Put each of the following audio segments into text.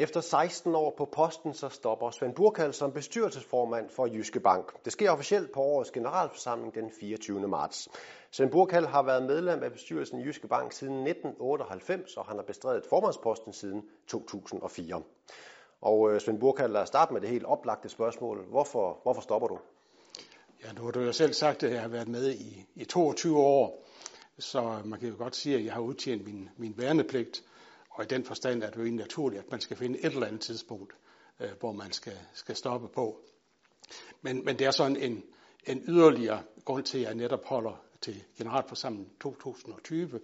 Efter 16 år på posten, så stopper Svend Burkald som bestyrelsesformand for Jyske Bank. Det sker officielt på årets generalforsamling den 24. marts. Svend Burkald har været medlem af bestyrelsen i Jyske Bank siden 1998, og han har bestredet formandsposten siden 2004. Og øh, Svend Burkald, lad os starte med det helt oplagte spørgsmål. Hvorfor, hvorfor stopper du? Ja, nu har du jo selv sagt, at jeg har været med i, i 22 år, så man kan jo godt sige, at jeg har udtjent min, min værnepligt. Og i den forstand er det jo egentlig naturligt, at man skal finde et eller andet tidspunkt, øh, hvor man skal, skal stoppe på. Men, men det er sådan en, en yderligere grund til, at jeg netop holder til generalforsamlingen 2020.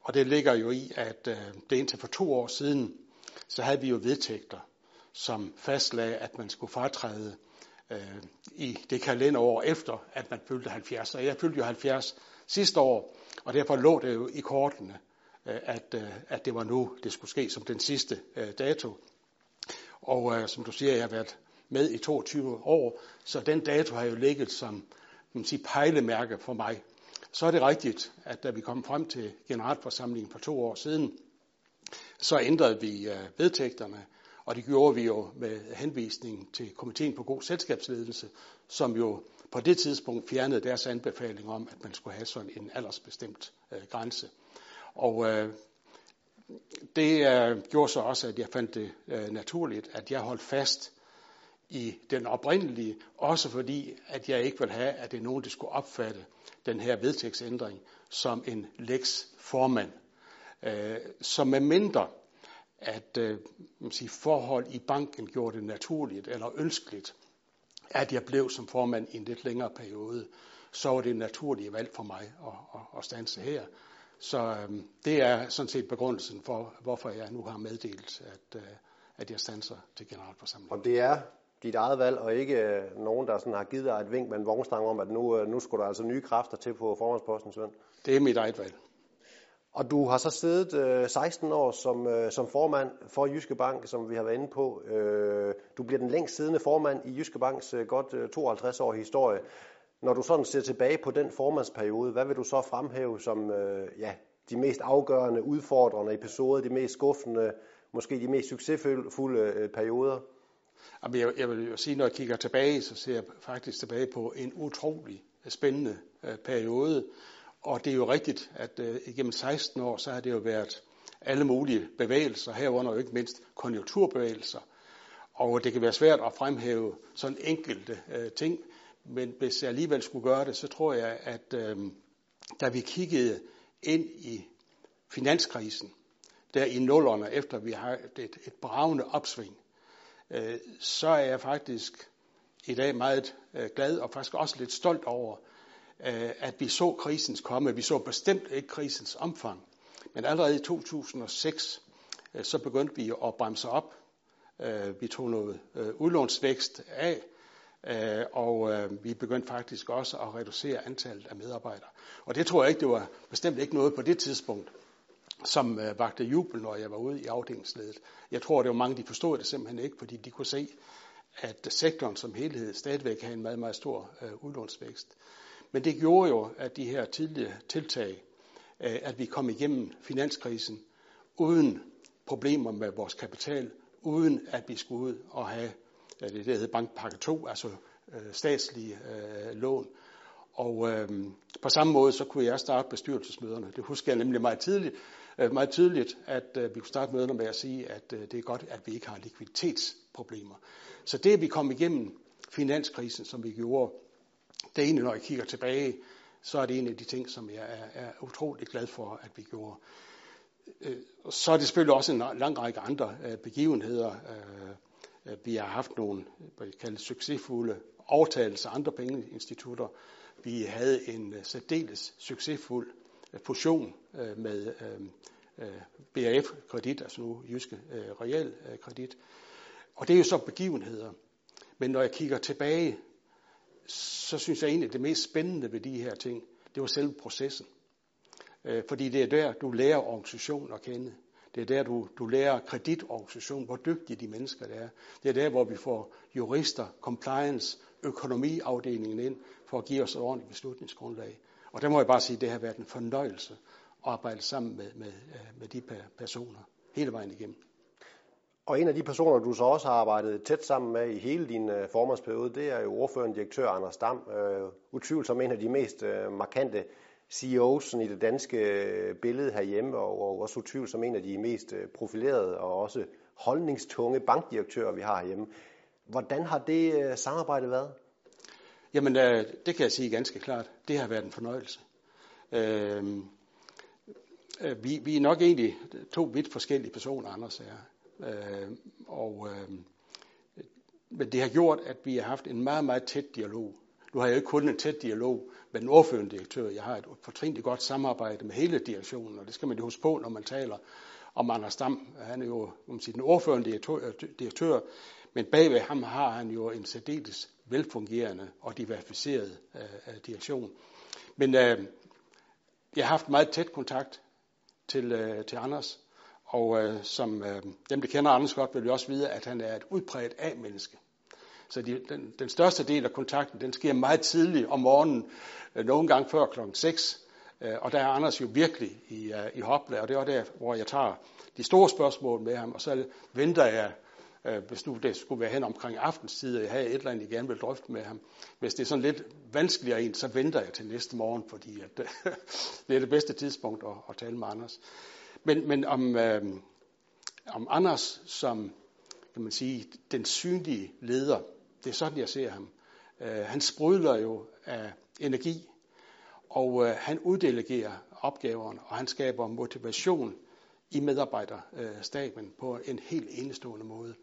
Og det ligger jo i, at øh, det indtil for to år siden, så havde vi jo vedtægter, som fastlagde, at man skulle fratræde øh, i det kalenderår efter, at man fyldte 70. Og jeg fyldte jo 70 sidste år, og derfor lå det jo i kortene, Øh, at, øh, at det var nu, det skulle ske som den sidste øh, dato. Og som du siger, jeg har været med i 22 år, så den dato har jo ligget som man sige, pejlemærke for mig. Så er det rigtigt, at da vi kom frem til generalforsamlingen for to år siden, så ændrede vi vedtægterne, og det gjorde vi jo med henvisning til komiteen på god selskabsledelse, som jo på det tidspunkt fjernede deres anbefaling om, at man skulle have sådan en aldersbestemt øh, grænse. Og øh, det øh, gjorde så også, at jeg fandt det øh, naturligt, at jeg holdt fast i den oprindelige, også fordi, at jeg ikke ville have, at det er nogen, der skulle opfatte den her vedtægtsændring som en lex formand. Øh, som med mindre, at øh, man siger, forhold i banken gjorde det naturligt eller ønskeligt, at jeg blev som formand i en lidt længere periode, så var det naturlige valg for mig at, at, at stanse her. Så øhm, det er sådan set begrundelsen for, hvorfor jeg nu har meddelt, at, øh, at jeg stanser til generalforsamlingen. Og det er dit eget valg, og ikke øh, nogen, der sådan har givet dig et vink med en vognstang om, at nu, øh, nu skulle der altså nye kræfter til på formandsposten, Svend? Det er mit eget valg. Og du har så siddet øh, 16 år som, øh, som formand for Jyske Bank, som vi har været inde på. Øh, du bliver den længst siddende formand i Jyske Banks øh, godt øh, 52 år historie. Når du sådan ser tilbage på den formandsperiode, hvad vil du så fremhæve som øh, ja, de mest afgørende, udfordrende episoder, de mest skuffende, måske de mest succesfulde øh, perioder? Jamen, jeg, jeg vil jo sige, når jeg kigger tilbage, så ser jeg faktisk tilbage på en utrolig spændende øh, periode. Og det er jo rigtigt, at øh, igennem 16 år, så har det jo været alle mulige bevægelser, herunder jo ikke mindst konjunkturbevægelser. Og det kan være svært at fremhæve sådan enkelte øh, ting, men hvis jeg alligevel skulle gøre det, så tror jeg, at øh, da vi kiggede ind i finanskrisen, der i nullerne, efter vi har et, et bravende opsving, øh, så er jeg faktisk i dag meget øh, glad og faktisk også lidt stolt over, øh, at vi så krisens komme. Vi så bestemt ikke krisens omfang, men allerede i 2006, øh, så begyndte vi at bremse op. Øh, vi tog noget øh, udlånsvækst af, Øh, og øh, vi begyndte faktisk også at reducere antallet af medarbejdere. Og det tror jeg ikke, det var bestemt ikke noget på det tidspunkt, som øh, vagte jubel, når jeg var ude i afdelingsledet. Jeg tror, det var mange, de forstod det simpelthen ikke, fordi de kunne se, at sektoren som helhed stadigvæk havde en meget, meget stor øh, udlånsvækst. Men det gjorde jo, at de her tidlige tiltag, øh, at vi kom igennem finanskrisen uden problemer med vores kapital, uden at vi skulle ud og have Øh, det der hedder bankpakke 2, altså øh, statslige øh, lån. Og øh, på samme måde så kunne jeg starte bestyrelsesmøderne. Det husker jeg nemlig meget tidligt, øh, meget tydeligt, at øh, vi kunne starte møderne med at sige, at øh, det er godt, at vi ikke har likviditetsproblemer. Så det, at vi kom igennem finanskrisen, som vi gjorde, det er egentlig, når jeg kigger tilbage, så er det en af de ting, som jeg er, er utrolig glad for, at vi gjorde. Øh, så er det selvfølgelig også en lang række andre øh, begivenheder. Øh, Øh, vi har haft nogle, hvad jeg kalder succesfulde overtagelser af andre pengeinstitutter. Vi havde en øh, særdeles succesfuld øh, fusion med BAF Kredit, altså nu Jyske Real Kredit. Og det er jo så begivenheder. Men når jeg kigger tilbage, så synes jeg egentlig, at det mest spændende ved de her ting, det var selve processen. Fordi det er der, du lærer organisationen at kende. Det er der, du, du lærer kreditorganisation, hvor dygtige de mennesker der er. Det er der, hvor vi får jurister, compliance, økonomiafdelingen ind, for at give os et ordentligt beslutningsgrundlag. Og der må jeg bare sige, at det har været en fornøjelse at arbejde sammen med, med, øh, med de personer hele vejen igennem. Og en af de personer, du så også har arbejdet tæt sammen med i hele din øh, formandsperiode, det er jo ordførende direktør Anders Dam. Øh, utvivlsomt en af de mest øh, markante CEO'sen i det danske øh, billede herhjemme, og, og også utvivlsomt en af de mest øh, profilerede og også holdningstunge bankdirektører, vi har herhjemme. Hvordan har det øh, samarbejde været? Jamen, det kan jeg sige ganske klart. Det har været en fornøjelse. Øh, vi, vi er nok egentlig to vidt forskellige personer, Anders er. Øh, og, øh, men det har gjort, at vi har haft en meget, meget tæt dialog. Nu har jeg ikke kun en tæt dialog med den ordførende direktør. Jeg har et fortrinligt godt samarbejde med hele direktionen, og det skal man jo huske på, når man taler om Anders Dam. Han er jo man sit den ordførende direktør, direktør, men bagved ham har han jo en særdeles velfungerende og diversificeret øh, direktion. Men øh, jeg har haft meget tæt kontakt til, øh, til Anders, og øh, som øh, dem, der kender Anders godt, vil jo også vide, at han er et udpræget A-menneske. Så de, den, den største del af kontakten, den sker meget tidligt om morgenen, øh, nogle gange før klokken 6. Øh, og der er Anders jo virkelig i, øh, i hopla, og det er der, hvor jeg tager de store spørgsmål med ham, og så venter jeg, øh, hvis nu det skulle være hen omkring aftenstid, og jeg havde et eller andet, jeg gerne vil drøfte med ham. Hvis det er sådan lidt vanskeligere en, så venter jeg til næste morgen, fordi at, det er det bedste tidspunkt at, at tale med Anders. Men, men om, øh, om Anders som, kan man sige, den synlige leder, det er sådan, jeg ser ham. Øh, han sprudler jo af energi, og øh, han uddelegerer opgaverne, og han skaber motivation i medarbejderstaben på en helt enestående måde.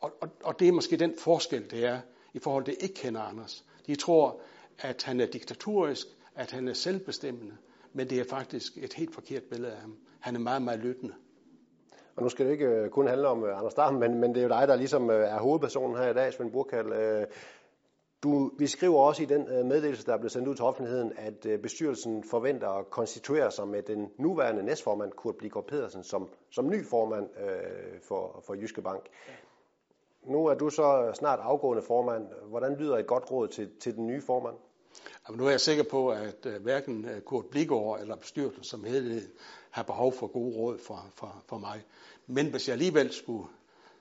Og, og, og det er måske den forskel, det er i forhold til ikke kender Anders. De tror, at han er diktatorisk, at han er selvbestemmende, men det er faktisk et helt forkert billede af ham. Han er meget, meget lyttende. Og nu skal det ikke øh, kun handle om øh, Anders Dam, men, men det er jo dig, der ligesom øh, er hovedpersonen her i dag, Svend Burkald. Du, vi skriver også i den meddelelse, der er blevet sendt ud til offentligheden, at bestyrelsen forventer at konstituere sig med den nuværende næstformand, Kurt Blikor Pedersen, som, som ny formand øh, for, for Jyske Bank. Nu er du så snart afgående formand. Hvordan lyder et godt råd til, til den nye formand? Jamen, nu er jeg sikker på, at øh, hverken øh, Kurt Bligård eller bestyrelsen som helhed har behov for gode råd for, for, for mig. Men hvis jeg alligevel skulle,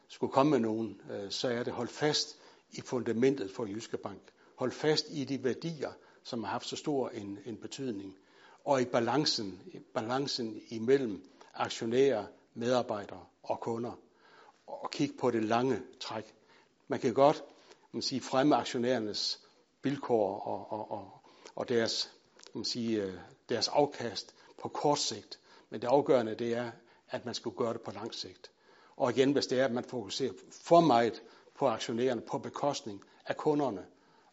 skulle komme med nogen, øh, så er det hold fast i fundamentet for Jyske Bank. Hold fast i de værdier, som har haft så stor en, en betydning. Og i balancen, balancen imellem aktionærer, medarbejdere og kunder. Og kigge på det lange træk. Man kan godt man sige, fremme aktionærernes vilkår og, og, og, og deres, man sige, øh, deres afkast på kort sigt. Men det afgørende det er, at man skal gøre det på lang sigt. Og igen, hvis det er, at man fokuserer for meget på aktionærerne på bekostning af kunderne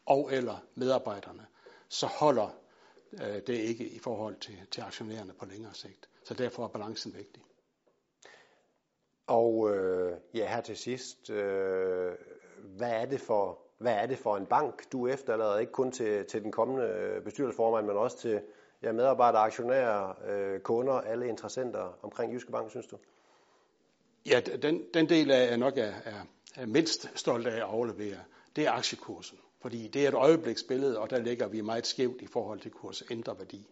og eller medarbejderne, så holder øh, det ikke i forhold til, til aktionærerne på længere sigt. Så derfor er balancen vigtig. Og øh, ja, her til sidst, øh, hvad er det for hvad er det for en bank, du efterlader, ikke kun til, til den kommende øh, bestyrelsesformand, men også til, ja, medarbejdere, aktionærer, øh, kunder, alle interessenter omkring Jyske Bank, synes du? Ja, den, den del af jeg nok er, er, er mindst stolt af at aflevere, det er aktiekursen. Fordi det er et øjebliksbillede, og der ligger vi meget skævt i forhold til kurs ændre værdi.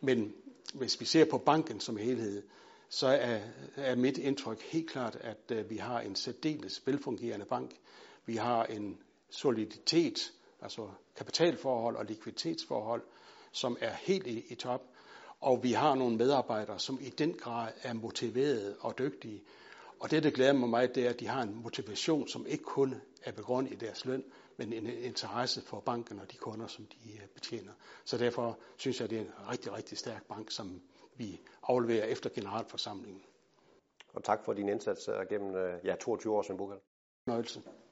Men hvis vi ser på banken som helhed, så er, er mit indtryk helt klart, at uh, vi har en særdeles velfungerende bank. Vi har en soliditet, altså kapitalforhold og likviditetsforhold, som er helt i, i top. Og vi har nogle medarbejdere, som i den grad er motiverede og dygtige. Og det, der glæder mig meget, det er, at de har en motivation, som ikke kun er begrundet i deres løn, men en interesse for banken og de kunder, som de øh, betjener. Så derfor synes jeg, det er en rigtig, rigtig stærk bank, som vi afleverer efter generalforsamlingen. Og tak for din indsats øh, gennem øh, ja, 22 år som Bukal. Nøjelse. Tak.